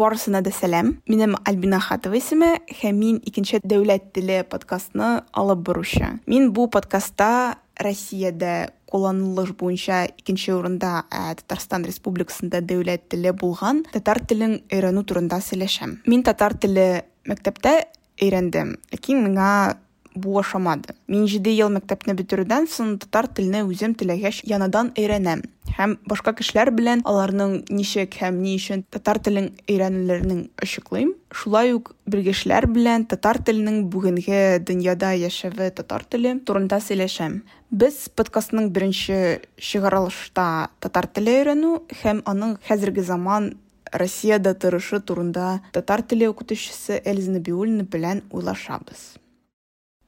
барысына да сәлам минем альбина хатова исеме һәм мин икенче дәүләт теле подкастны алып баручы. Мин бу подкастта россиядә кулланылыш буенча икенче урында ә, татарстан республикасында дәүләт теле булган татар телен өйрәнү турында сөйләшәм. Мин татар теле мәктәптә өйрәндем ләкин миңа бу ошамады мин җиде ел мәктәпне бетерүдән соң татар теленә үзем теләгәч янадан өйрәнәм. Һәм башка кешеләр белән аларның ничек һәм ни өчен татар телен өйрәнүләрен ачыклыйм. Шулай ук белгечләр белән татар теленең бүгенге дөньяда яшәве татар теле турында сөйләшәм. Без подкастның беренче чыгарылышта татар теле өйрәнү һәм аның хәзерге заман россиядә торышы турында татар теле укытучысы эльза набиуллина белән уйлашабыз.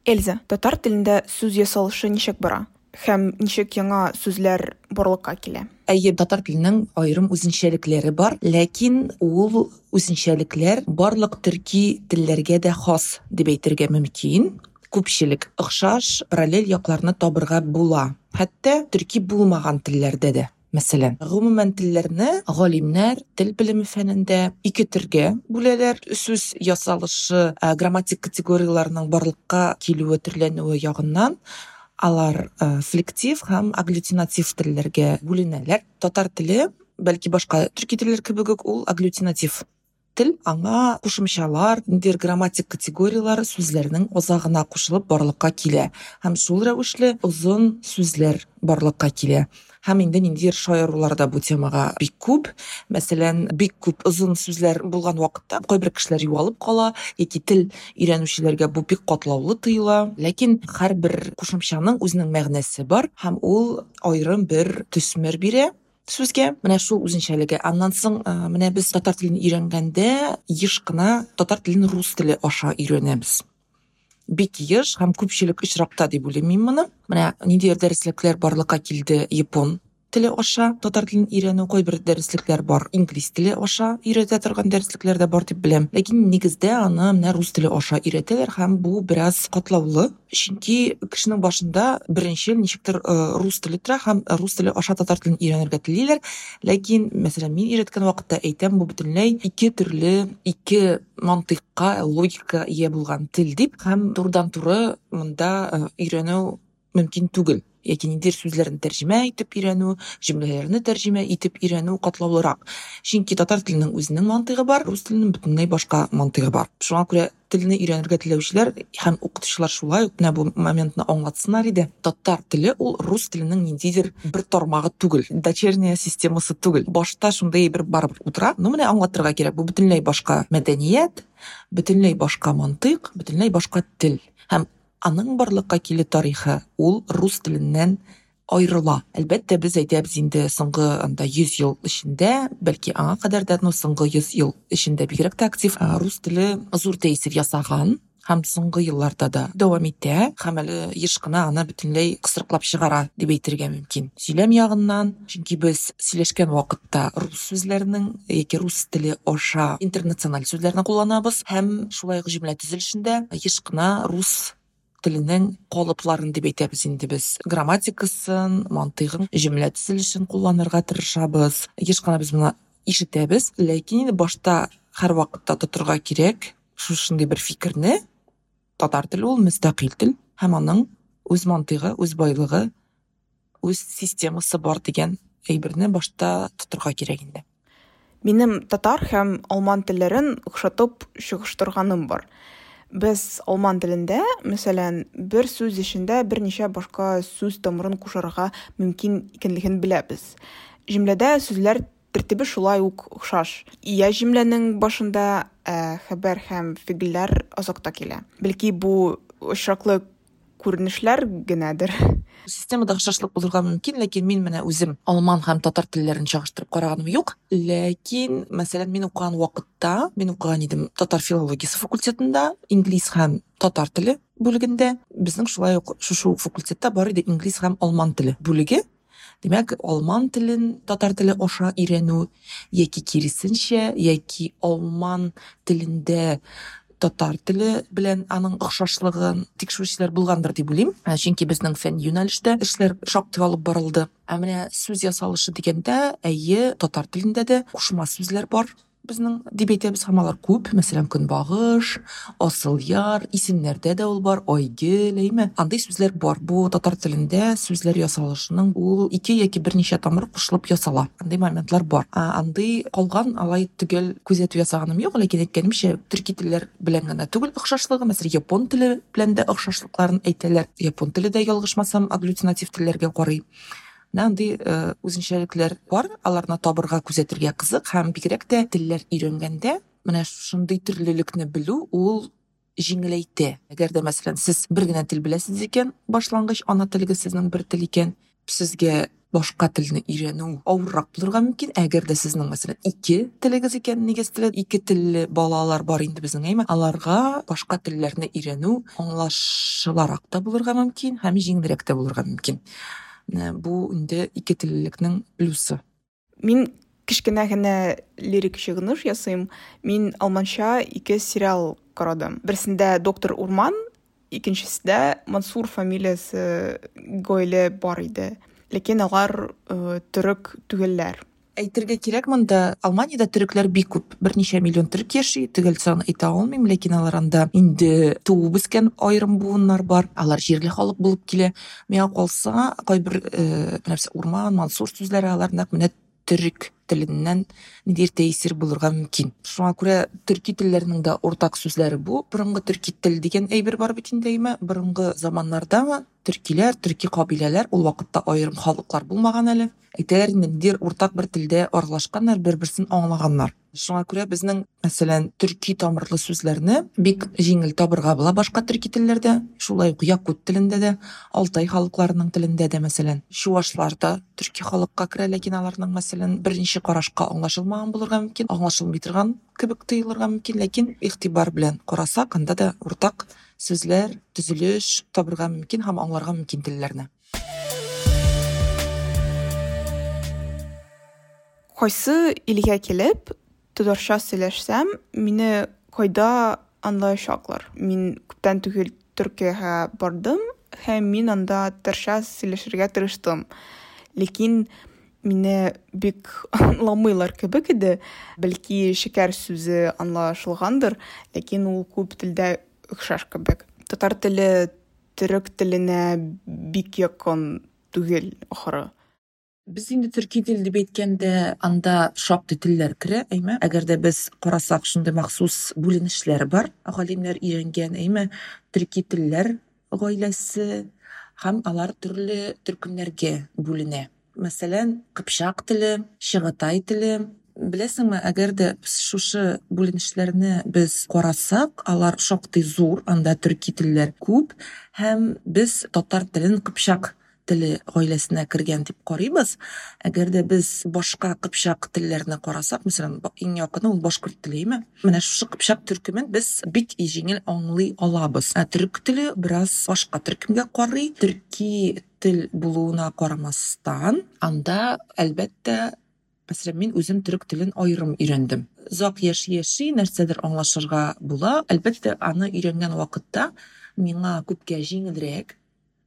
Эльза татар телендә сүз ясалышы ничек бара? Һәм ничек яңа сүзләр барлыкка килә? Әйе татар теленең аерым үзенчәлекләре бар ләкин ул үзенчәлекләр барлык төрки телләргә дә хас дип әйтергә мөмкин. Күпчелек охшаш параллель якларны табырга була. Хәтта төрки булмаган телләрдә дә. Мәсәлән, гомумән телләрне галимнәр тел белеме фәнендә ике төргә бүләләр. Сүз ясалышы, грамматик категорияләрнең барлыкка килүе, төрләнүе ягыннан алар флектив һәм агглютинатив телләргә бүленәләр. Татар теле, бәлки башка төрки телләр кебек үк, ул агглютинатив тел аңа кушымчалар, ниндидер грамматик категориялар сүзләрнең азагына кушылып барлыкка килә һәм шул рәвешле озын сүзләр барлыкка килә һәм инде ниндидер шаярулар да бу темага бик күп. Мәсәлән бик күп озын сүзләр булган вакытта кайбер кешеләр юалып кала яки тел өйрәнүчеләргә бу бик катлаулы тоела ләкин һәрбер кушымчаның үзенең мәгънәсе бар һәм ул аерым бер төсмер бирә сүзгә. Менә шул үзенчәлеге. Аннан соң менә без татар телен өйрәнгәндә еш кына татар телен рус теле аша өйрәнәбез. Бик еш һәм күпчелек очракта дип уйлыйм мин моны. Менә ниндидер дәреслекләр барлыкка килде. Япон теле аша татар телен өйрәнү кайбер дәреслекләр бар. Инглиз теле аша өйрәтә торган дәреслекләр дә бар дип беләм ләкин нигездә аны менә рус теле аша өйрәтәләр һәм бу бераз катлаулы. Чөнки кешенең башында беренчел ничектер рус теле тора һәм рус теле аша татар телен өйрәнергә телиләр ләкин мәсәлән мин өйрәткән вакытта әйтәм бу бөтенләй ике төрле ике мантыйкка логика ия булган тел дип һәм турыдан туры монда өйрәнү мөмкин түгел. Яки ниндидер сүзләрне тәрҗемә итеп өйрәнү җөмләләрне тәрҗемә итеп өйрәнү катлаулырак. Чөнки татар теленең үзенең мантыйгы бар рус теленең бөтенләй башка мантыйгы бар. Шуңа күрә телне өйрәнергә теләүчеләр һәм укытучылар шулай ук менә бу моментны аңлатсыннар иде. Татар теле ул рус теленең ниндидер бер тармагы түгел дочерняя системасы түгел. Башта шундай бер барып утыра ну менә аңлатырга кирәк. Бу бөтенләй башка мәдәният бөтенләй башка мантыйк бөтенләй башка тел һәм аның барлыкка килү тарихы ул рус теленнән аерыла әлбәттә без әйтәбез инде соңгы анда йөз ел эчендә бәлки аңа кадәр дә ну соңгы йөз ел эчендә бигрәк тә актив рус теле зур тәэсир ясаган һәм соңгы елларда да дәвам итә һәм әле еш кына аны бөтенләй кысрыклап чыгара дип әйтергә мөмкин. Сөйләм ягыннан чөнки без сөйләшкән вакытта рус сүзләренең яки рус теле аша интернациональ сүзләрне кулланабыз һәм шулай ук җөмлә төзелешендә еш кына рус теленең калыпларын дип әйтәбез инде без грамматикасын мантыйгын җөмлә төзелешен кулланырга тырышабыз. Еш кына без моны ишетәбез ләкин инде башта һәр вакытта тотырга кирәк шушындый бер фикерне татар теле ул мөстәкыйль тел һәм аның үз мантыйгы үз байлыгы үз системасы бар дигән әйберне башта тотырга кирәк инде минем татар һәм алман телләрен охшатып чыгыштырганым бар. Без алман телендә мәсәлән бер сүз эчендә берничә башка сүз тамырын кушарга мөмкин икәнлеген беләбез җөмләдә сүзләр тәртибе шулай ук охшаш. Я җөмләнең башында хәбәр һәм фигыльләр азакта килә бәлки бу очраклы күренешләр генәдер? Системада охшашлык булырга мөмкин ләкин мин менә үзем алман һәм татар телләрен чагыштырып караганым юк. Ләкин мәсәлән мин укыган вакытта мин укыган идем татар филологиясе факультетында инглиз һәм татар теле бүлегендә. Безнең шулай ук шушы факультетта бар иде инглиз һәм алман теле бүлеге. Димәк, алман телен татар теле аша өйрәнү яки киресенчә, яки алман телендә татар теле белән аның охшашлыгын тикшерүчеләр булгандыр дип уйлыйм чөнки безнең фән юнәлештә эшләр шактый алып барылды. Ә менә сүз ясалышы дигәндә әйе татар телендә дә кушма сүзләр бар. Безнең дип әйтәбез һәм алар күп. Мәсәлән көнбагыш асыл яр исемнәрдә дә ул бар. Айгөл әйме? Андый сүзләр бар. Бу татар телендә сүзләр ясалышының ул ике яки берничә тамыр кушылып ясала. Андый моментлар бар. Андый калган алай түгел күзәтү ясаганым юк. Ләкин әйткәнемчә төрки телләр белән генә түгел охшашлыгы. Мәсәлән япон теле белән дә охшашлыкларын әйтәләр. Япон теле дә ялгышмасам агглютинатив телләргә карый. Андый э, үзенчәлекләр бар. Аларны табырга күзәтергә кызык һәм бигрәк тә телләр өйрәнгәндә менә шундый төрлелекне белү ул җиңеләйтә. Әгәр дә мәсәлән сез бер генә тел беләсез икән башлангыч ана телегез сезнең бер тел икән сезгә башка телне өйрәнү авыррак булырга мөмкин. Әгәр дә сезнең мәсәлән ике телегез икән нигез теле ике телле балалар бар инде безнең әйме? Аларга башка телләрне өйрәнү аңлашыларак та булырга мөмкин һәм җиңелрәк тә булырга мөмкин. Бу инде ике теллелекнең плюсы. Мин кичкенә генә лирик чыгыныш ясыйм. Мин алманча ике сериал карадым. Берсендә доктор урман икенчесендә мансур фамилиясе гаилә бар иде. Ләкин алар э, төрек түгелләр. Әйтергә кирәк монда алманиядә төрекләр бик күп. Берничә миллион төрек яши төгәл санын әйтә алмыйм ләкин алар анда инде туып үскән аерым буыннар бар. Алар җирле халык булып килә. Миңа калса кайбер менә урман мансур сүзләре алар нәкъ менә теленнән ниндидер тәэсир булырга мөмкин шуңа күрә төрки телләренең дә уртак сүзләре бу. Борынгы төрки тел дигән әйбер бар бит инде әйме. Борынгы заманнарда төркиләр төрки кабиләләр ул вакытта аерым халыклар булмаган әле. Әйтәләр инде ниндидер уртак бер телдә аралашканнар бер берсен аңлаганнар. Шуңа күрә безнең мәсәлән төрки тамырлы сүзләрне бик җиңел табырга була башка төрки телләрдә. Шулай ук якут телендә дә алтай халыкларының телендә дә мәсәлән чуашлар да төрки халыкка керә ләкин аларның мәсәлән беренче карашка аңлашылмаган булырга мөмкин аңлашылмый торган кебек тоелырга мөмкин ләкин игътибар белән карасак анда да уртак сүзләр төзелеш табырга мөмкин һәм аңларга мөмкин телләрне. Кайсы илгә килеп татарча сөйләшсәм мине кайда аңлаячаклар? Мин күптән түгел төркиягә бардым һәм мин анда татарча сөйләшергә тырыштым. Ләкин мине бик аңламыйлар кебек иде бәлки шәкәр сүзе аңлашылгандыр ләкин ул күп телдә охшаш кебек татар теле төрек теленә бик якын түгел ахры Без инде төрки тел дип әйткәндә, анда шактый телләр керә, әйме. Әгәр дә без карасак, шундый махсус бүленешләр бар. Галимнәр өйрәнгән, әйме, төрки телләр гаиләсе һәм алар төрле төркемнәргә бүленә. Мәсәлән, Кыпчак теле, Чыгытай теле. Беләсеңме, әгәр дә шушы бүленешләрне без карасак, алар шактый зур, анда төрки телләр күп һәм без татар телен Кыпчак теле гаиләсенә кергән дип карыйбыз. Әгәр дә без башка кыпчак телләрне карасак, мәсәлән, иң якыны ул башкорт телеме? Менә шушы кыпчак төркемен без бик җиңел аңлый алабыз. Ә төрек теле бераз башка төркемгә карый. Төрки тел булуына карамастан, анда әлбәттә Мәсәлән, мин үзем төрек телен аерым өйрәндем. Зак яши яши нәрсәдер аңлашырга була. Әлбәттә, аны өйрәнгән вакытта миңа күпкә җиңелрәк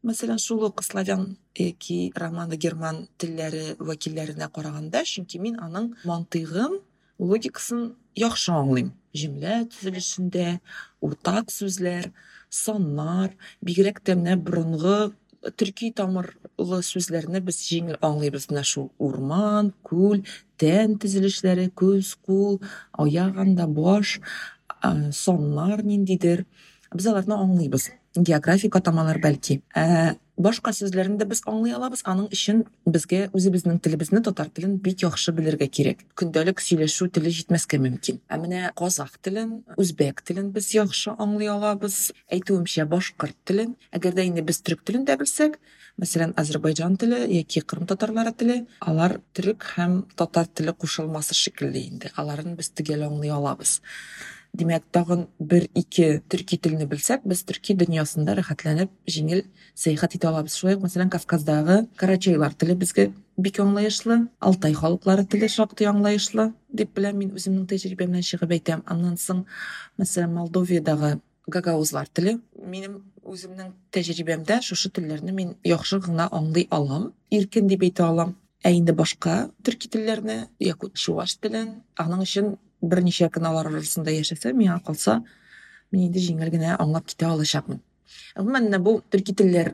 Мәсәлән, шул ук славян яки романы герман телләре вәкилләренә караганда, чөнки мин аның мантыйгын, логикасын яхшы аңлыйм. Җөмлә төзелешендә, уртак сүзләр, саннар, бигрәк тә менә борынгы төрки тамырлы сүзләрне без җиңел аңлыйбыз. Менә шул урман, күл, тән төзелешләре, күз, кул, аяк анда баш, саннар ниндидер. Без аларны аңлыйбыз. географик атамалар бәлки ә, башка сүзләрен дә без аңлый алабыз. Аның өчен безгә үзебезнең телебезне татар телен бик яхшы белергә кирәк. Көндәлек сөйләшү теле җитмәскә мөмкин. Ә менә казак телен үзбәк телен без яхшы аңлый алабыз. Әйтүемчә башкорт телен әгәр дә инде без төрек телен дә белсәк мәсәлән азәрбайҗан теле яки кырым татарлары теле алар төрек һәм татар теле кушылмасы шикелле инде. Аларын без төгәл аңлый алабыз. Димәк, тагын бер ике төрки телне белсәк, без төрки дөньясында рәхәтләнеп, җиңел сәяхәт итә алабыз. Шулай ук, мәсәлән, Кавказдагы карачайлар теле безгә бик аңлаешлы, Алтай халыклары теле шактый аңлаешлы дип беләм мин үземнең тәҗрибәмнән чыгып әйтәм. Аннан соң, мәсәлән, Молдовиядагы гагаузлар теле минем үземнең тәҗрибәмдә шушы телләрне мин яхшы гына аңлый алам, иркен дип әйтә алам. Ә инде башка төрки телләрне, якут чуваш телен, аның өчен берничә көн алар арасында яшәсә миңа калса мин инде җиңел генә аңлап китә алачакмын гомумән бу төрки телләр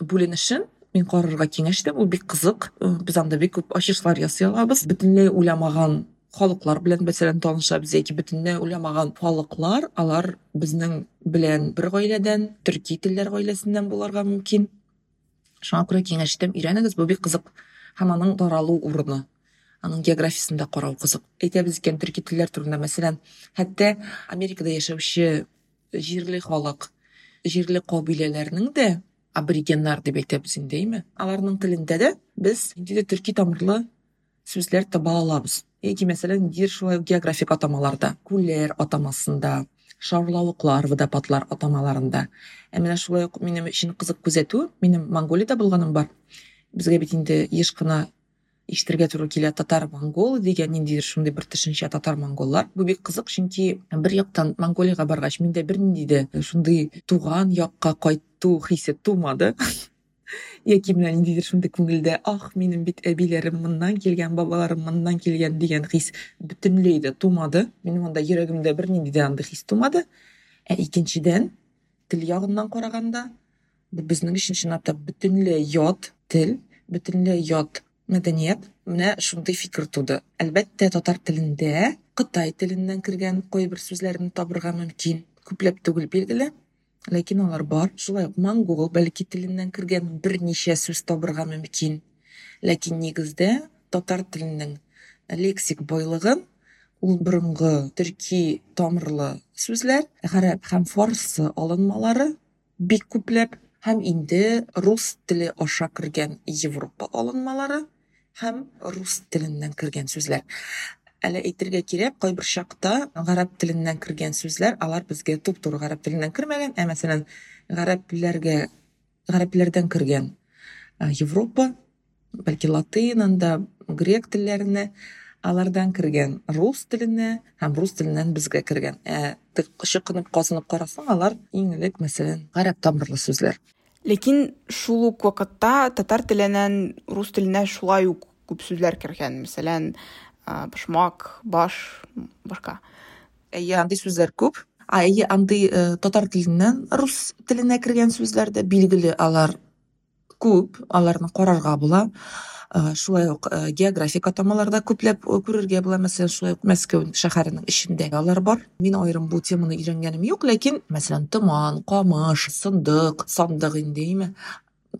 бүленешен мин карарга киңәш итәм ул бик кызык без анда бик күп ачышлар ясый алабыз бөтенләй уйламаган халыклар белән мәсәлән танышабыз яки бөтенләй уйламаган халыклар алар безнең белән бер гаиләдән төрки телләр гаиләсеннән булырга мөмкин шуңа күрә киңәш итәм өйрәнегез бу бик кызык һәм аның таралу урыны аның географиясын да карау кызык әйтәбез икән төрки телләр турында мәсәлән хәтта америкада яшәүче җирле халык җирле кабиләләрнең дә аборигеннар дип әйтәбез инде әйме аларның телендә дә без ниндидер төрки тамырлы сүзләр таба алабыз яки мәсәлән ниндидер шулай географик атамаларда күлләр атамасында шарлавыклар водопадлар атамаларында ә менә шулай ук минем өчен кызык күзәтү минем монголиядә булганым бар. Безгә бит инде еш кына ишетергә туры килә татар монгол дигән ниндидер шундый бер төшенчә татар монголлар. Бу бик кызык чөнки бер яктан монголияга баргач миндә бернинди дә шундый туган якка кайту хисе тумады яки менә ниндидер шундый күңелдә ах минем бит әбиләрем моннан килгән бабаларым моннан килгән дигән хис бөтенләй дә тумады. Минем анда йөрәгемдә бернинди дә андый хис тумады. Ә икенчедән тел ягыннан караганда бу безнең өчен чынлап та бөтенләй ят тел бөтенләй ят мәдәният менә шундый фикер туды. Әлбәттә татар телендә кытай теленнән кергән кайбер сүзләрне табырга мөмкин күпләп түгел билгеле. Ләкин алар бар шулай ук монгол бәлки теленнән кергән берничә сүз табырга мөмкин. Ләкин нигездә татар теленең лексик байлыгын ул борынгы төрки тамырлы сүзләр гарәп һәм фарсы алынмалары бик күпләп һәм инде рус теле аша кергән европа алынмалары һәм рус теленнән кергән сүзләр. Әле әйтергә кирәк кайбер чакта гарәп теленнән кергән сүзләр алар безгә туп-туры гарәп теленнән кермәгән. Ә мәсәлән гарәпләргә гарәпләрдән кергән европа бәлки анда грек телләренә алардан кергән рус теленә һәм рус теленнән безгә кергән. Ә чыкынып казынып карасаң алар иң элек мәсәлән гарәп тамырлы сүзләр. Ләкин шул ук вакытта татар теленнән рус теленә шулай ук күп сүзләр кергән. Мәсәлән башмак баш башка. Әйе андый сүзләр күп. Әйе андый татар теленнән рус теленә кергән сүзләр дә билгеле алар күп аларны карарга була. Шулай ук географик атамалар да күпләп күрергә була мәсәлән шулай ук мәскәү шәһәренең эчендә алар бар. Мин аерым бу теманы өйрәнгәнем юк ләкин мәсәлән томан камыш сындык сандык инде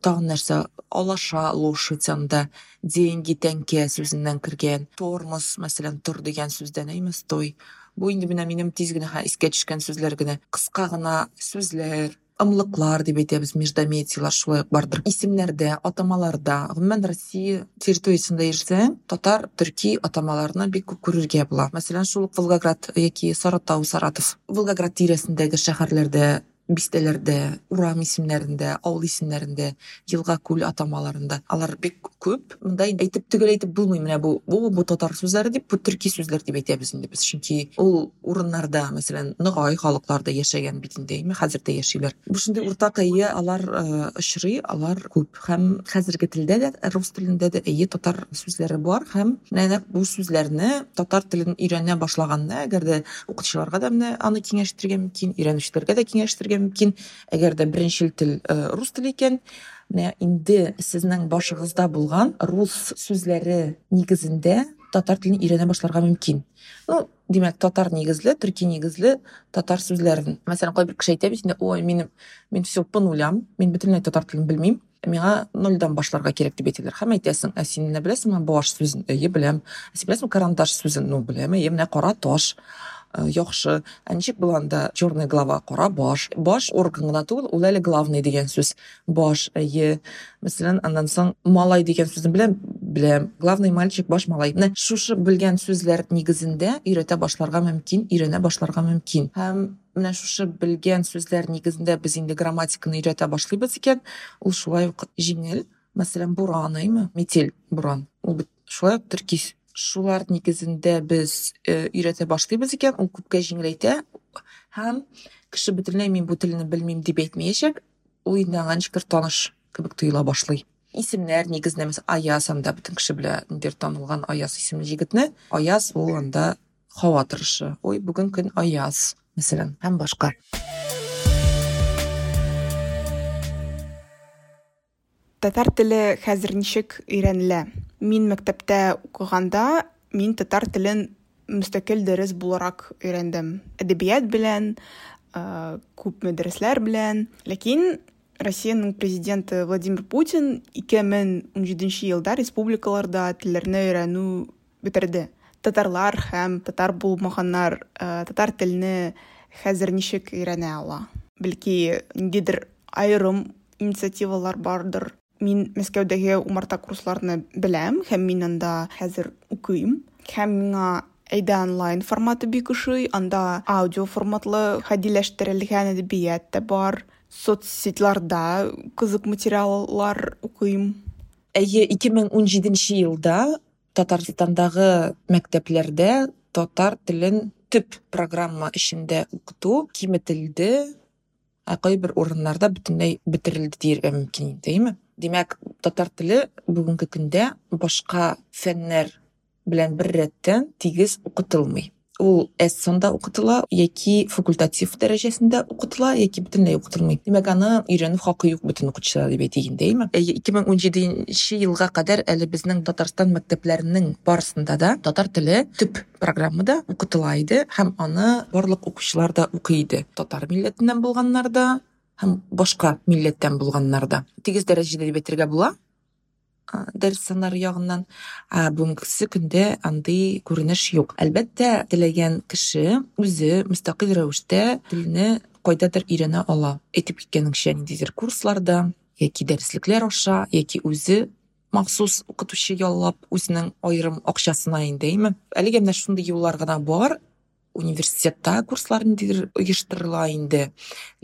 тагын нәрсә алаша лошадь анда деньги тәңкә сүзеннән кергән тормоз мәсәлән тор дигән сүздән әйме стой бу инде менә минем тиз генә искә төшкән сүзләр генә. Кыска гына сүзләр ымлыклар дип әйтәбез междометиялар шулай ук бардыр. Исемнәрдә атамаларда гомумән россия территориясендә яшәсәң татар төрки атамаларны бик күп күрергә була. Мәсәлән шул волгоград яки сарытау саратов. Волгоград тирәсендәге шәһәрләрдә бистәләрдә урам исемнәрендә авыл исемнәрендә елга күл атамаларында. Алар бик күп мындай әйтеп төгәл әйтеп булмый. Менә бу бу бу татар сүзләре дип бу төрки сүзләр дип әйтәбез инде без. Чөнки ул урыннарда мәсәлән ныгай халыкларда яшәгән бит инде. Хәзер дә яшиләр. Бу шундый уртак әйе алар очрый алар күп. Һәм хәзерге телдә дә рус телендә дә әйе татар сүзләре бар. Һәм менә бу сүзләрне татар телен өйрәнә башлаганда әгәр дә укытучыларга да менә аны киңәш итәргә мөмкин өйрәнүчеләргә дә киңәш итәргә мөмкин әгәр дә беренчел тел рус теле икән менә инде сезнең башыгызда булган рус сүзләре нигезендә татар телен өйрәнә башларга мөмкин. Ну димәк татар нигезле төрки нигезле татар сүзләрен мәсәлән кайбер кеше әйтә бит ой минем мин все по нулям мин бөтенләй татар телен белмим миңа нольдан башларга кирәк дип әйтәләр һәм әйтәсең ә син менә беләсеңме баш сүзен әйе беләм ә карандаш сүзен ну беләм әйе менә кара таш яхшы. Ә ничек бул анда черная голова кара баш. Баш орган гына түгел ул главный дигән сүз баш әйе. Мәсәлән аннан соң малай дигән сүзне беләм беләм главный мальчик баш малай. Менә шушы белгән сүзләр нигезендә өйрәтә башларга мөмкин өйрәнә башларга мөмкин һәм менә шушы белгән сүзләр нигезендә без инде грамматиканы өйрәтә башлыйбыз икән ул шулай ук җиңел мәсәлән буран әйме? Метель буран. Ул шулай ук шулар нигезендә без өйрәтә башлыйбыз икән ул күпкә җиңеләйтә һәм кеше бөтенләй мин бу телне белмим дип әйтмәячәк. Ул инде таныш кебек тоела башлый. Исемнәр нигезендә мәсәлән аяз анда бөтен кеше белә танылган аяз исемле җегетне аяз ул анда һава ой бүген көн аяз мәсәлән. Һәм башка. Татар теле хәзер ничек өйрәнелә мин мәктәптә укыганда мин татар телен мөстәкыйль дәрес буларак өйрәндем әдәбият белән күпме дәресләр белән. Ләкин россиянең президенты владимир путин 2017 елда республикаларда телләрне өйрәнү бетерде. Татарлар һәм татар булмаганнар татар телене хәзер ничек өйрәнә ала? Бәлки ниндидер айрым инициативалар бардыр? Мин мәскәүдәге умарта курсларны беләм һәм мин анда хәзер укыйм. Һәм миңа әйдә онлайн форматы бик ошый анда аудио форматлы хәдиләштерелгән әдәбият та бар соцсетьларда кызык материаллар укыйм. Әйе 2017 елда татарстандагы мәктәпләрдә татар телен төп программа эчендә укыту киметелде. Ә кайбер урыннарда бөтенләй бетерелде дияргә мөмкин инде димәк татар теле бүгенге көндә башка фәннәр белән бер рәттән тигез укытылмый. Ул эссонда укытыла яки факультатив дәрәҗәсендә укытыла яки бөтенләй укытылмый. Димәк аны өйрәнү хакы юк бөтен укытучылар дип әйтик инде әйеме ике мең унҗиденче елга кадәр әле безнең татарстан мәктәпләренең барысында да татар теле төп программада укытыла иде һәм аны барлык укучылар да укый иде. Татар милләтеннән булганнар да һәм башка милләттән булганнар да. Тигез дәрәҗәдә әйтергә була. Дәрес саннары ягыннан бүгенгесе көндә андый күренеш юк. Әлбәттә теләгән кеше үзе мөстәкыйль рәвештә телне кайдадыр өйрәнә ала. Әйтеп киткәнеңчә ниндидер курсларда яки дәреслекләр аша яки үзе махсус укытучы яллап үзенең аерым акчасына инде әлегә менә шундый юллар гына бар. Университетта курслар ниндидер оештырыла инде.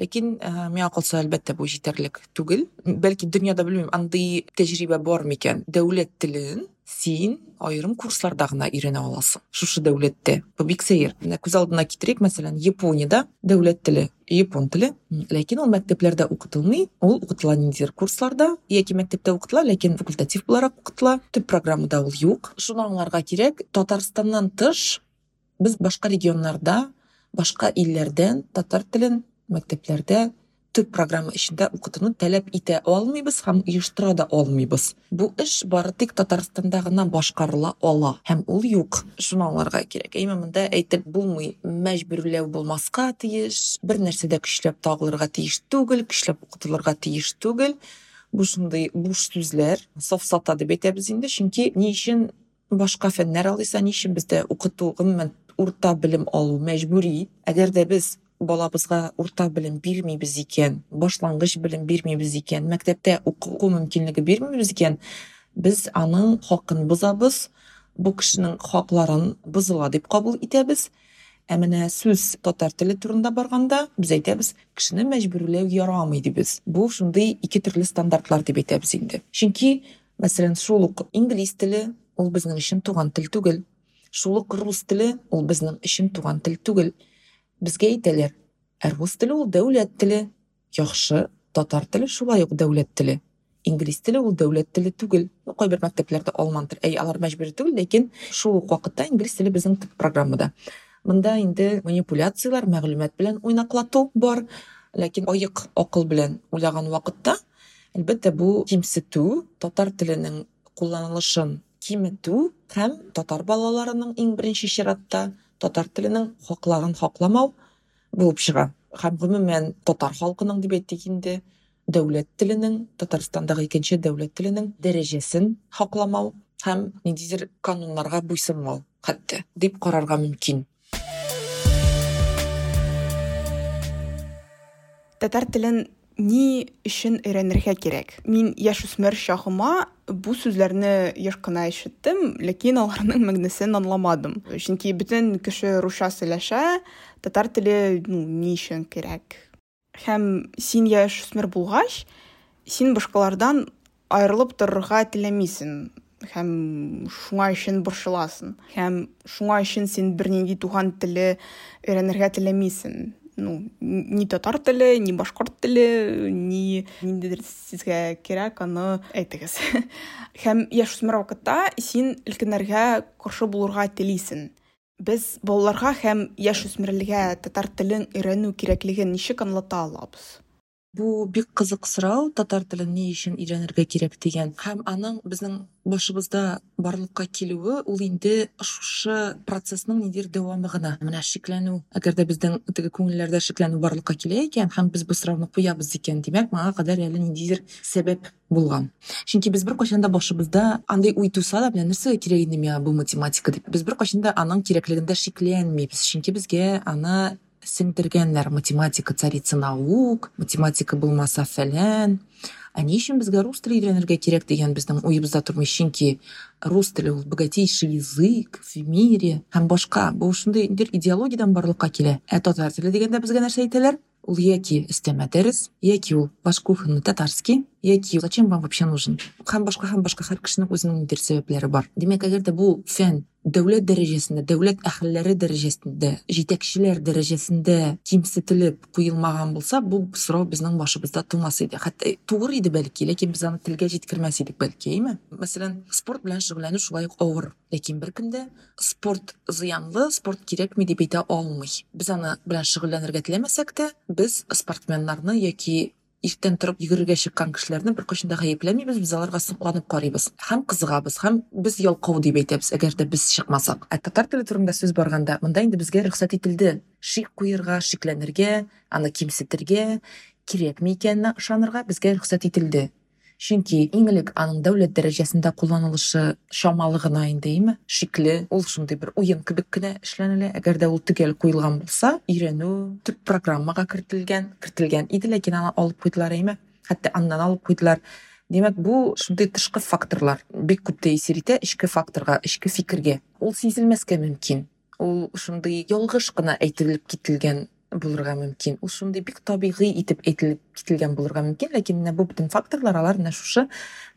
Ләкин миңа калса әлбәттә бу җитәрлек түгел. Бәлки дөньяда белмим андый тәҗрибә бар микән дәүләт телен син айрым курсларда гына өйрәнә аласың. Шушы дәүләттә. Бу бик сәер. Менә күз алдына китерик мәсәлән япониядә дәүләт теле япон теле. Ләкин ул мәктәпләрдә укытылмый. Ул укытыла ниндидер курсларда. Яки мәктәптә укытыла ләкин факультатив буларак укытыла. Төп программада ул юк. Шуны аңларга кирәк. Татарстаннан тыш без башка регионнарда башка илләрдән татар телен мәктәпләрдә төп программа эчендә укытуны таләп итә алмыйбыз һәм оештыра да алмыйбыз бу эш бары тик татарстанда гына башкарыла ала һәм ул юк. Шуны кирәк. Әйме монда әйтеп булмый. Мәҗбүрләү булмаска тиеш бер нәрсәдә көчләп тагылырга тиеш түгел көчләп укытылырга тиеш түгел. Бу шундый буш сүзләр сафсата дип әйтәбез инде. Чөнки ни өчен башка фәннәр алыйса ни өчен бездә укыту гомумән урта белем алу мәҗбүри әгәр дә без балабызга урта белем бирмибез икән башлангыч белем бирмибез икән мәктәптә уку мөмкинлеге бирмибез икән без аның хакын бозабыз бу кешенең хакларын бозыла дип кабул итәбез ә менә сүз татар теле турында барганда без әйтәбез кешене мәҗбүрләү ярамый дибез бу шундый ике төрле стандартлар дип әйтәбез инде чөнки мәсәлән шул ук инглиз теле ул безнең өчен туган тел түгел шул ук рус теле ул безнең өчен туган тел түгел. Безгә әйтәләр ә рус теле ул дәүләт теле. Яхшы татар теле шулай ук дәүләт теле. Инглиз теле ул дәүләт теле түгел. Кайбер мәктәпләрдә алман теле. Әй алар мәҗбүри түгел ләкин шул ук вакытта инглиз теле безнең төп программада. Монда инде манипуляциялар мәгълүмат белән уйнаклату бар. Ләкин аек акыл белән уйлаган вакытта әлбәттә бу кимсетү татар теленең кулланылышын киметү һәм татар балаларының иң беренче чиратта татар теленең хакларын хакламау булып чыга. Һәм гомумән татар халкының дип әйтик инде дәүләт теленең татарстандагы икенче дәүләт теленең дәрәҗәсен хакламау һәм ниндидер кануннарга буйсынмау хәтта дип карарга мөмкин. Татар телен ни өчен өйрәнергә кирәк. Мин яшүсмер чагыма бу сүзләрне еш кына ишеттем ләкин аларның мәгънәсен аңламадым. Чөнки бөтен кеше русча сөйләшә татар теле ну ни өчен кирәк. Һәм син яшүсмер булгач син башкалардан аерылып торырга теләмисең. Һәм шуңа өчен борчыласың. Һәм шуңа өчен син бернинди туган теле өйрәнергә теләмисең. Ну ни татар теле ни башкорт теле ни ниндидер сезгә кирәк аны әйтегез һәм яшүсмер вакытта син өлкәннәргә каршы булырга телисең Без балаларга һәм яшүсмерләргә татар телен өйрәнү кирәклеген ничек аңлата алабыз? Бу бик кызык сорау татар телен ни өчен өйрәнергә кирәк дигән. Һәм аның безнең башыбызда барлыкка килүе ул инде шушы процессның ниндидер дәвамы гына. Менә шикләнү, әгәр дә безнең теге күңелләрдә шикләнү барлыкка килә икән һәм без бу сорауны куябыз икән, димәк, моңа кадәр әле ниндидер сәбәп булган. Чөнки без беркайчан да башыбызда андай уй туса да, белән нәрсәгә кирәк инде бу математика дип. Без беркайчан да аның кирәклегендә шикләнмибез. Чөнки безгә аны сеңдергәннәр математика царица наук математика булмаса фәлән ә ни өчен безгә рус теле өйрәнергә кирәк дигән безнең уебызда тормый чөнки рус теле ул богатейший язык в мире һәм башка бу шундый идеологиядән барлыкка килә ә татар теле дигәндә безгә нәрсә әйтәләр ул яки өстәмә дәрес яки ул ваш кухонный татарский. Яки зачем вам вообще нужен? Һәм башка һәм башка һәр кешенең үзенең ниндидер сәбәпләре бар демәк әгәр дә бу фән дәүләт дәрәҗәсендә дәүләт әһелләре дәрәҗәсендә җитәкчеләр дәрәҗәсендә кимсетелеп куелмаган булса бу сорау безнең башыбызда тумас иде хәтта тугры иде бәлки ләкин без аны телгә җиткермәс идек бәлки әйме мәсәлән спорт белән шөгыльләнү шулай ук авыр ләкин беркем спорт зыянлы спорт кирәкми дип әйтә алмый без аны белән шөгыльләнергә теләмәсәк тә без спортсменнарны яки иртән торып йөгерергә чыккан кешеләрне беркайчан да гаепләмибез без аларга сокланып карыйбыз һәм кызыгабыз һәм без ялкау дип әйтәбез әгәр дә без чыкмасак ә татар теле турында сүз барганда монда инде безгә рөхсәт ителде шик куерга шикләнергә аны кимсетергә кирәкми икәненә ышанырга безгә рөхсәт ителде чөнки иң элек аның дәүләт дәрәҗәсендә кулланылышы чамалы гына инде әйме шикле ул шундый бер уен кебек кенә эшләнелә. Әгәр дә ул төгәл куелган булса өйрәнү төп программага кертелгән кертелгән иде ләкин аны алып куйдылар әйме хәтта аннан алып куйдылар. Демәк бу шундый тышкы факторлар бик күп тәэсир итә эчке факторга эчке фикергә. Ул сизелмәскә мөмкин. Ул шундый ялгыш кына әйтелеп кителгән булырга мөмкин ул шундый бик табигый итеп әйтелеп кителгән булырга мөмкин ләкин менә бу бөтен факторлар алар менә шушы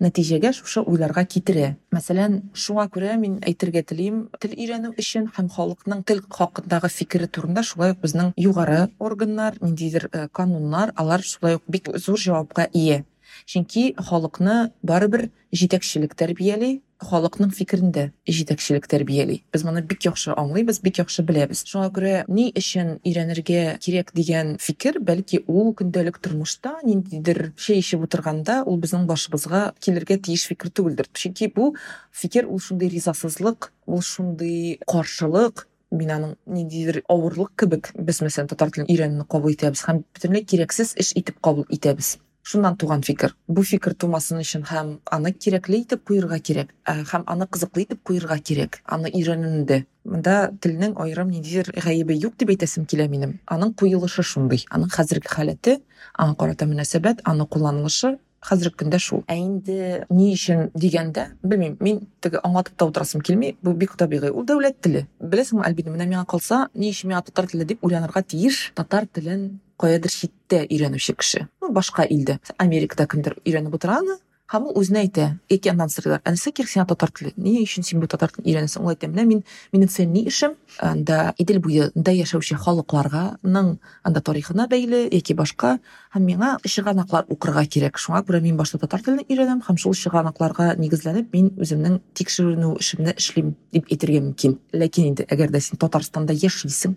нәтиҗәгә шушы уйларга китерә. Мәсәлән шуңа күрә мин әйтергә телим тел өйрәнү өчен һәм халыкның тел хакындагы фикере турында шулай ук безнең югары органнар ниндидер э, кануннар алар шулай ук бик зур җавапка ия. Чөнки халыкны барыбер җитәкчелек тәрбияли халыкның фикерендә җитәкчелек тәрбияли. Без моны бик яхшы аңлыйбыз бик яхшы беләбез. Шуңа күрә ни өчен өйрәнергә кирәк дигән фикер бәлки ул көндәлек тормышта ниндидер чәй эчеп утырганда ул безнең башыбызга килергә тиеш фикер түгелдер. Чөнки бу фикер ул шундый ризасызлык ул шундый каршылык мин аның ниндидер авырлык кебек без мәсәлән татар телен өйрәнүне кабул итәбез һәм бөтенләй кирәксез эш итеп кабул итәбез. Шуннан туган фикер. Бу фикер тумасын өчен һәм аны кирәкле итеп куерга кирәк һәм аны кызыклы итеп куерга кирәк. Аны өйрәнүдә монда телнең аерым ниндидер гаебе юк дип әйтәсем килә минем. Аның куелышы шундый. Аның хәзерге халәте аңа карата мөнәсәбәт аны кулланылышы хәзерге көндә шул. Ә инде ни өчен дигәндә белмим. Мин теге аңлатып та утырасым килми. Бу бик табигый ул дәүләт теле. Беләсеңме альбина менә миңа калса ни өчен миңа татар теле дип уйланырга тиеш? Татар телен каядыр читтә өйрәнүче кеше башка илдә америкада кемдер өйрәнеп утыра аны һәм ул үзенә әйтә яки аннан сорыйлар ә нәрсә кирәк сиңа татар теле ни өчен син бу татар телен өйрәнәсең ул әйтә менә мин минем фәнни эшем анда идел буенда яшәүче халыкларганың анда тарихына бәйле яки башка һәм миңа чыганаклар укырга кирәк шуңа күрә мин башта татар телен өйрәнәм һәм шул чыганакларга нигезләнеп мин үземнең тикшеренү эшемне эшлим дип әйтергә мөмкин. Ләкин инде әгәр дә син татарстанда яшисең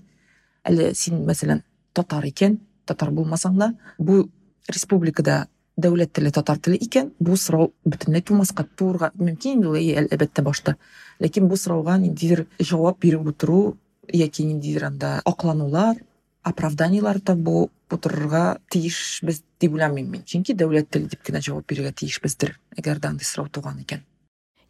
әле син мәсәлән татар икән татар булмасаң да бу республикада дәүләт теле татар бу сорау бөтенләй тумаска туырга мөмкин инде ул әлбәттә башта. Ләкин бу сорауга ниндидер җавап биреп утыру яки ниндидер анда акланулар оправданиелар табу утырырга тиешбез дип уйламыйм мин. Чөнки дәүләт теле дип кенә җавап бирергә тиешбездер әгәр дә андый сорау туган икән.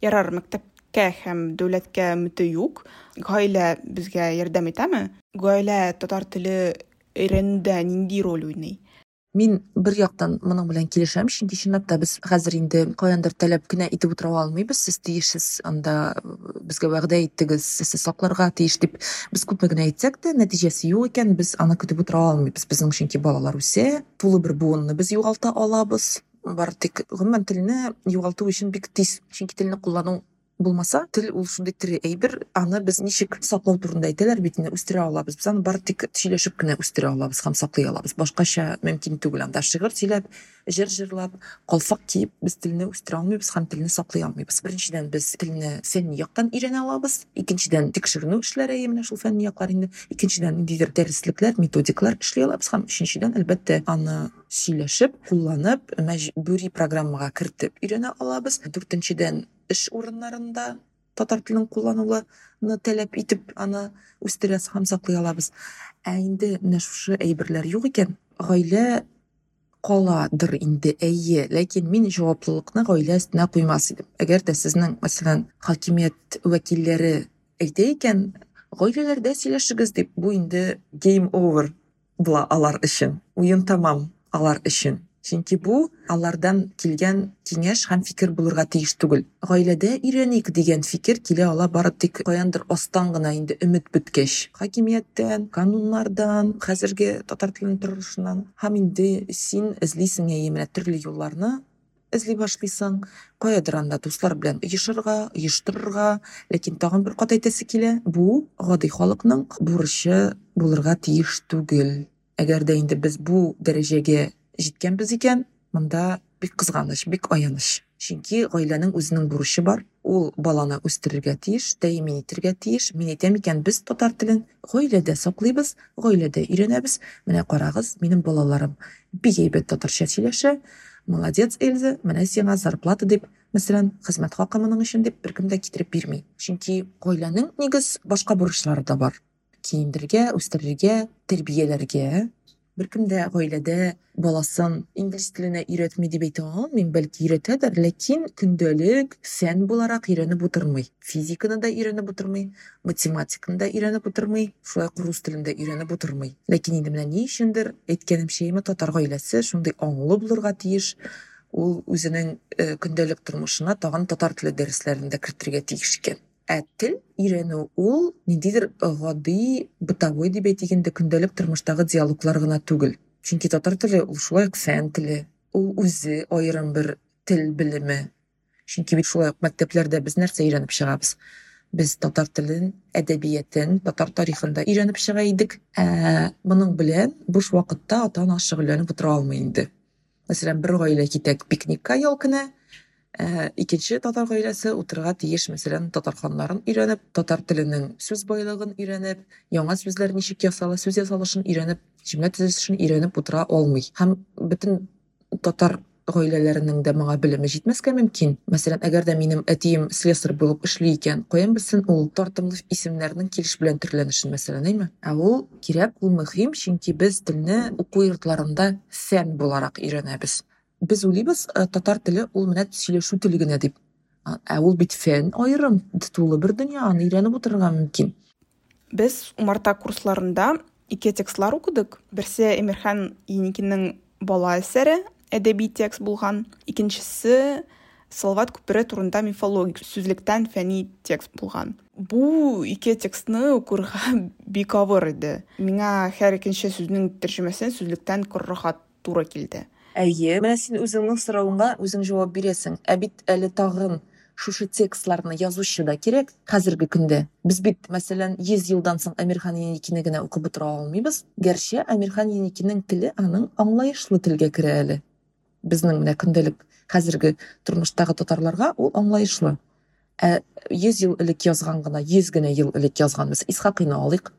Ярар мәктәпкә һәм дәүләткә мөте юк. Гаилә безгә ярдәм итәме? Гаилә татар теле өйрәнүдә нинди роль уйный? Мин бер яктан моның белән килешәм чөнки чынлап та без хәзер инде каяндыр таләп кенә итеп утыра алмыйбыз. Сез тиешсез анда безгә вәгъдә иттегез сез сакларга тиеш дип без күпме генә әйтсәк тә нәтиҗәсе юк икән без аны көтеп утыра алмыйбыз. Безнең чөнки балалар үсә тулы бер буынны без югалта алабыз. Бары тик гомумән телне югалту өчен бик тиз чөнки телне куллану булмаса тил ул тере әйбер аны без ничек саклау турында әйтәләр бит инде үстерә алабыз. Без аны бары тик сөйләшеп кенә үстерә алабыз һәм саклый алабыз. Башкача мөмкин түгел анда шигырь сөйләп җыр җырлап калфак киеп без телне үстерә алмыйбыз һәм телне саклый алмыйбыз. Беренчедән без телне фәнни яктан өйрәнә алабыз. Икенчедән тикшеренү эшләре менә шул фәнни яклар инде. Икенчедән ниндидер дәреслекләр методикалар эшли алабыз һәм өченчедән әлбәттә аны сөйләшеп кулланып мәҗбүри программага кертеп өйрәнә алабыз. Дүртенчедән эш урыннарында татар телен куллануны таләп итеп аны үстерә һәм саклый алабыз ә инде менә шушы әйберләр юк икән гаилә каладыр инде әйе ләкин мин җаваплылыкны гаилә өстенә куймас идем әгәр дә сезнең мәсәлән хакимият вәкилләре әйтә икән гаиләләрдә сөйләшегез дип бу инде гейм овер була алар өчен уен тамам алар өчен чөнки бу алардан килгән киңәш һәм фикер булырга тиеш түгел. Гаиләдә өйрәник дигән фикер килә ала бары тик каяндыр астан гына инде өмет беткәч. Хакимияттән кануннардан хәзерге татар теленең торышыннан һәм инде син эзлисең әйе менә төрле юлларны эзли башлыйсың. Каядыр анда дуслар белән оешырга оештырырга ләкин тагын бер кат әйтәсе килә бу гади халыкның бурычы булырга тиеш түгел. Әгәр дә инде без бу дәрәҗәгә җиткәнбез икән монда бик кызганыч бик аяныч чөнки гаиләнең үзенең бурычы бар. Ул баланы үстерергә тиеш тәэмин итәргә тиеш. Мин әйтәм икән без татар телен гаиләдә саклыйбыз гаиләдә өйрәнәбез менә карагыз минем балаларым бик әйбәт татарча сөйләшә молодец эльза менә сиңа зарплата дип мәсәлән хезмәт хакы моның өчен дип беркем дә китереп бирми чөнки гаиләнең нигез башка бурычлары да бар. Киендергә үстерергә тәрбияләргә беркем дә гаиләдә баласын инглиз теленә өйрәтми дип әйтә алмыйм бәлки өйрәтәдер ләкин көндәлек фән буларак өйрәнеп утырмый физиканы да өйрәнеп утырмый математиканы да өйрәнеп утырмый шулай ук рус телен дә өйрәнеп утырмый. Ләкин инде менә ни өчендер әйткәнемчә татар гаиләсе шундый аңлы булырга тиеш. Ул үзенең көндәлек тормышына тагын татар теле дәресләрен дә кертергә тиеш икән. Ә тел өйрәнү ул ниндидер гади бытовой дип әйтик инде көндәлек тормыштагы диалоглар гына түгел. Чөнки татар теле ул шулай ук фән теле, ул үзе аерым бер тел белеме. Чөнки бит шулай ук мәктәпләрдә без нәрсә өйрәнеп чыгабыз? Без татар телен, әдәбиятен, татар тарихын да өйрәнеп чыга идек. Ә моның белән буш вакытта ата-ана шөгыльләнеп утыра алмый инде. Мәсәлән, бер гаилә китәк пикникка ял көне, икенче татар гаиләсе утырырга тиеш мәсәлән татарханнарын өйрәнеп татар теленең сүз байлыгын өйрәнеп яңа сүзләр ничек ясала сүз ясалышын өйрәнеп җөмлә төзелешен өйрәнеп утыра алмый. Һәм бөтен татар гаиләләренең дә моңа белеме җитмәскә мөмкин. Мәсәлән әгәр дә минем әтием слесарь булып эшли икән каян белсен ул тартымлы исемнәрнең килеш белән төрләнешен мәсәлән әйме? Ә ул кирәк ул мөһим чөнки без телне уку йортларында фән буларак өйрәнәбез. Без уйлыйбыз э, татар теле ул менә сөйләшү теле генә дип. Ә ул бит фән аерым тулы бер дөнья аны өйрәнеп утырырга мөмкин. Без умарта курсларында ике текстлар укыдык. Берсе эмирхан еникинең бала әсәре әдәби текст булган. Икенчесе салават күпере турында мифологик сүзлектән фәнни текст булган. Бу ике текстны укырга бик авыр иде. Миңа һәр икенче сүзнең тәрҗемәсен сүзлектән корырга туры килде. Әйе менә син үзеңнең соравыңа үзең җавап бирәсең ә бит әле тагын шушы текстларны язучы да кирәк хәзерге көндә без бит мәсәлән йөз елдан соң әмирхан еникине генә укып утыра алмыйбыз гәрчә әмирхан еникинең теле аның аңлаешлы телгә керә әле безнең менә көндәлек хәзерге тормыштагы татарларга ул аңлаешлы ә йөз ел элек язган гына йөз генә ел элек язган без исхакыйны алыйк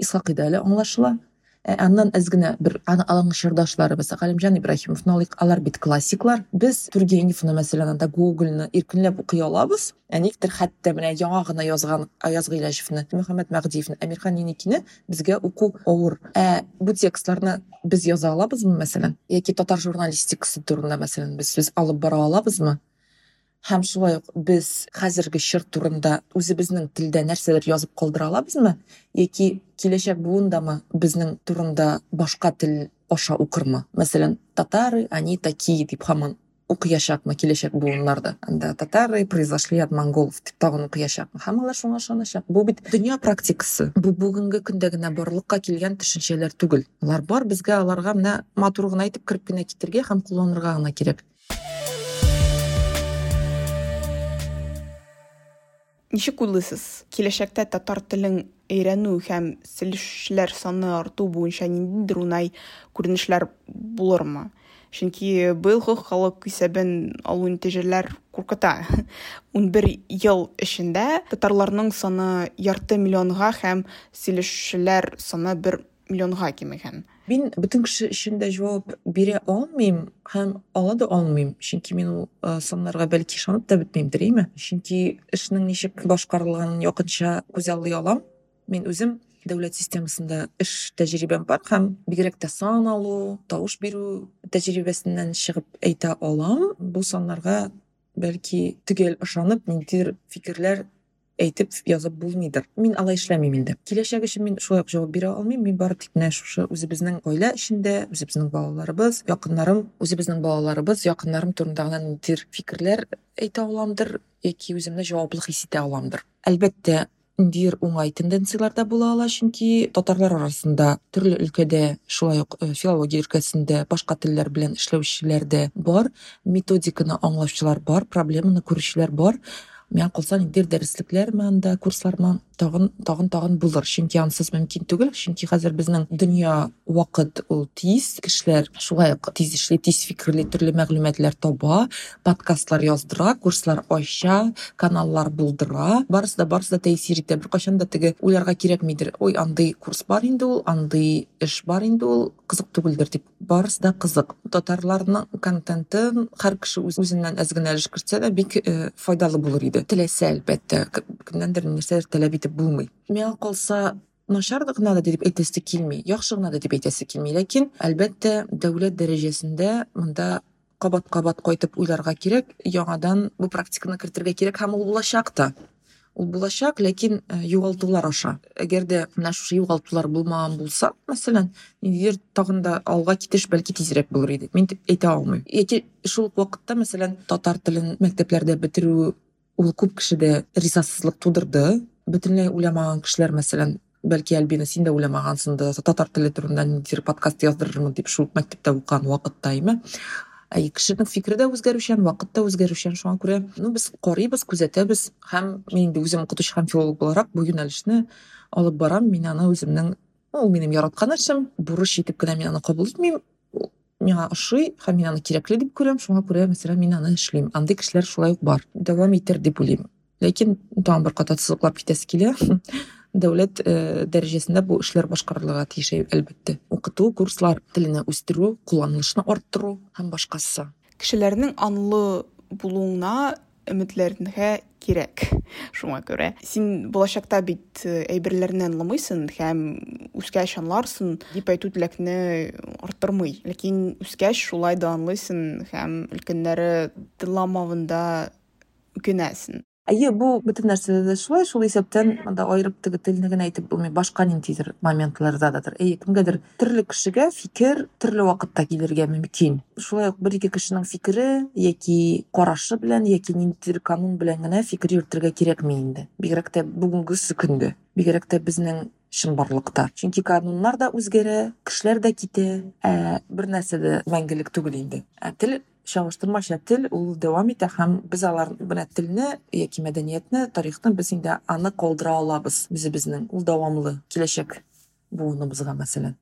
исхакыйда әле аңлашыла. Аннан әз генә бер алың чырдашларыбыз галимҗан ибраһимовны алыйк алар бит классиклар. Без тургеневны мәсәлән анда гогольны иркенләп укый алабыз. Ә никтер хәтта менә яңа гына язган аяз гыйләҗевне мөхәммәд мәгдиевне әмирхан еникине безгә уку авыр. Ә бу текстларны без яза алабызмы мәсәлән? Яки татар журналистикасы турында мәсәлән без сүз алып бара алабызмы? Һәм шулай ук без хәзерге чор турында үзебезнең телдә нәрсәләр язып калдыра алабызмы яки киләчәк буындамы безнең турында башка тел аша укырмы? Мәсәлән татары они такие дип һаман укыячакмы киләчәк буыннарда? Анда татары произошли от монголов дип тагын укыячакмы? Һәм алар шуңа ышаначак бу бит дөнья практикасы. Бу бүгенге көндә генә барлыкка килгән төшенчәләр түгел. Алар бар безгә аларга менә матур гына әйтеп кереп кенә китергә һәм кулланырга гына кирәк. Ничек уйлыйсыз? Киләчәктә татар телен өйрәнү һәм сөйләшүчеләр саны арту буенча ниндидер уңай күренешләр булырмы? Чөнки быелгы халык исәбен алу нәтиҗәләр куркыта. Ун бер ел эчендә татарларның саны ярты миллионга һәм сөйләшүчеләр саны бер миллионга кимегән. Мин бөтен кеше өчен дә җавап бирә алмыйм һәм ала да алмыйм чөнки мин ул саннарга бәлки ышанып та бетмәймдер әйме чөнки эшнең ничек башкарылганын якынча күзаллый алам мин үзем дәүләт системасында эш тәҗрибәм бар һәм бигрәк тә сан алу тавыш бирү тәҗрибәсеннән чыгып әйтә алам бу саннарга бәлки төгәл ышанып ниндидер фикерләр әйтеп язып булмыйдыр. Мин алай эшләмим инде. Киләчәк өчен мин шулай ук җавап бирә алмыйм. Мин бары тик менә шушы үзебезнең гаилә эчендә үзебезнең балаларыбыз якыннарым үзебезнең балаларыбыз якыннарым турында гына ниндидер фикерләр әйтә аламдыр яки үземне җаваплы хис итә аламдыр. Әлбәттә ниндидер уңай тенденциялар да була ала чөнки татарлар арасында төрле өлкәдә шулай ук филология өлкәсендә башка телләр белән эшләүчеләр дә бар методиканы аңлаучылар бар проблеманы күрүчеләр бар. Миңа калса ниндидер дәреслекләрме анда курслармы тагын тагын тагын булыр. Чөнки ансыз мөмкин түгел чөнки хәзер безнең дөнья вакыт ул тиз кешеләр шулай ук тиз эшли тиз фикерли төрле мәгълүматлар таба подкастлар яздыра курслар ача каналлар булдыра. Барысы да барысы да тәэсир итә беркайчан да теге уйларга кирәкмидер ой андый курс бар инде ул андый эш бар инде ул кызык түгелдер дип барысы да кызык татарларның контентын һәр кеше үзеннән әз генә өлеш кертсә дә бик файдалы булыр иде. Теләсә әлбәттә кемнәндер нәрсәдер таләп итеп булмый. Миңа калса начар гына да дип әйтәсе килми яхшы гына да дип әйтәсе килми. Ләкин әлбәттә дәүләт дәрәҗәсендә монда кабат кабат кайтып уйларга кирәк яңадан бу практиканы кертергә кирәк һәм ул булачак та. Ул булачак ләкин югалтулар аша. Әгәр дә менә шушы югалтулар булмаган булса мәсәлән ниндидер тагын да алга китеш бәлки тизрәк булыр иде. Мин әйтә алмыйм. Яки шул ук вакытта мәсәлән татар телен мәктәпләрдә бетерү ул күп кешедә ризасызлык тудырды. Бөтенләй уйламаган кешеләр мәсәлән бәлки альбина син дә уйламагансыңдыр татар теле турында ниндидер подкаст яздырырмын дип шул мәктәптә укыган вакытта әйме? Ә кешенең фикере дә үзгәрүчән вакыт та үзгәрүчән шуңа күрә ну без карыйбыз күзәтәбез. Һәм мин инде үзем укытучы һәм филолог буларак бу юнәлешне алып барам. Мин аны үземнең ул минем яраткан эшем бурыч итеп кенә мин аны кабул итмим. Миңа ошый һәм мин аны кирәкле дип күрәм шуңа күрә мәсәлән мин аны эшлим. Андый кешеләр шулай ук бар. Дәвам итер дип уйлыйм. Ләкин тагын бер ката сызыклап китәсе килә. Дәүләт дәрәҗәсендә бу эшләр башкарылырга тиеш әлбәттә. Укыту курслар телене үстерү кулланылышны арттыру һәм башкасы. Кешеләрнең анлы булуына өметләренә кирәк шуңа күрә. Син булачакта бит әйберләрне аңламыйсың һәм үскәч аңларсың дип әйтү теләкне арттырмый. Ләкин үскәч шулай да аңлыйсың һәм өлкәннәре тыңламавында үкенәсең. Әйе бу бөтен нәрсәдә дә шулай шул исәптән монда аерып теге телне генә әйтеп булмый башка ниндидер моментларда дадыр әйе кемгәдер төрле кешегә фикер төрле вакытта килергә мөмкин. Шулай ук бер ике кешенең фикере яки карашы белән яки ниндидер канун белән генә фикер йөртергә кирәкми инде. Бигрәк тә бүгенге көндә бигрәк тә безнең чынбарлыкта чөнки кануннар да үзгәрә кешеләр дә китә ә бер нәрсә дә мәңгелек түгел инде. Ә тел чагыштырмача тел ул дәвам итә һәм без алар белән телне яки мәдәниятне тарихны без инде аны калдыра алабыз үзебезнең ул дәвамлы киләчәк буыныбызга мәсәлән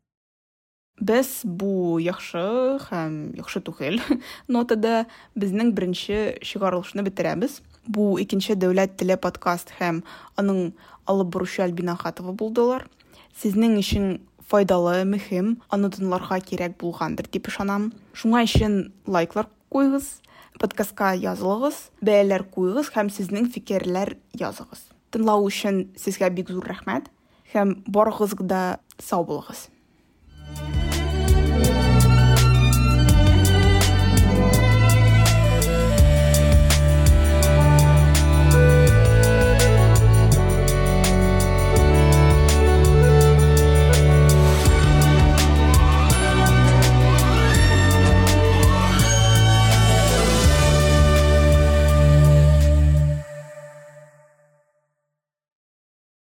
без бу яхшы һәм яхшы түгел. Нотада безнең беренче чыгарылышны бетерәбез. Бу икенче дәүләт теле подкаст һәм аның алып баручы альбина хатова булдылар. Сезнең өчен файдалы мөһим аны тыңларга кирәк булгандыр дип ышанам. Шуңа өчен лайклар куйгыз подкастка язылыгыз бәяләр куйгыз һәм сезнең фикерләр языгыз. Тыңлау өчен сезгә бик зур рәхмәт һәм барыгыз да сау булыгыз.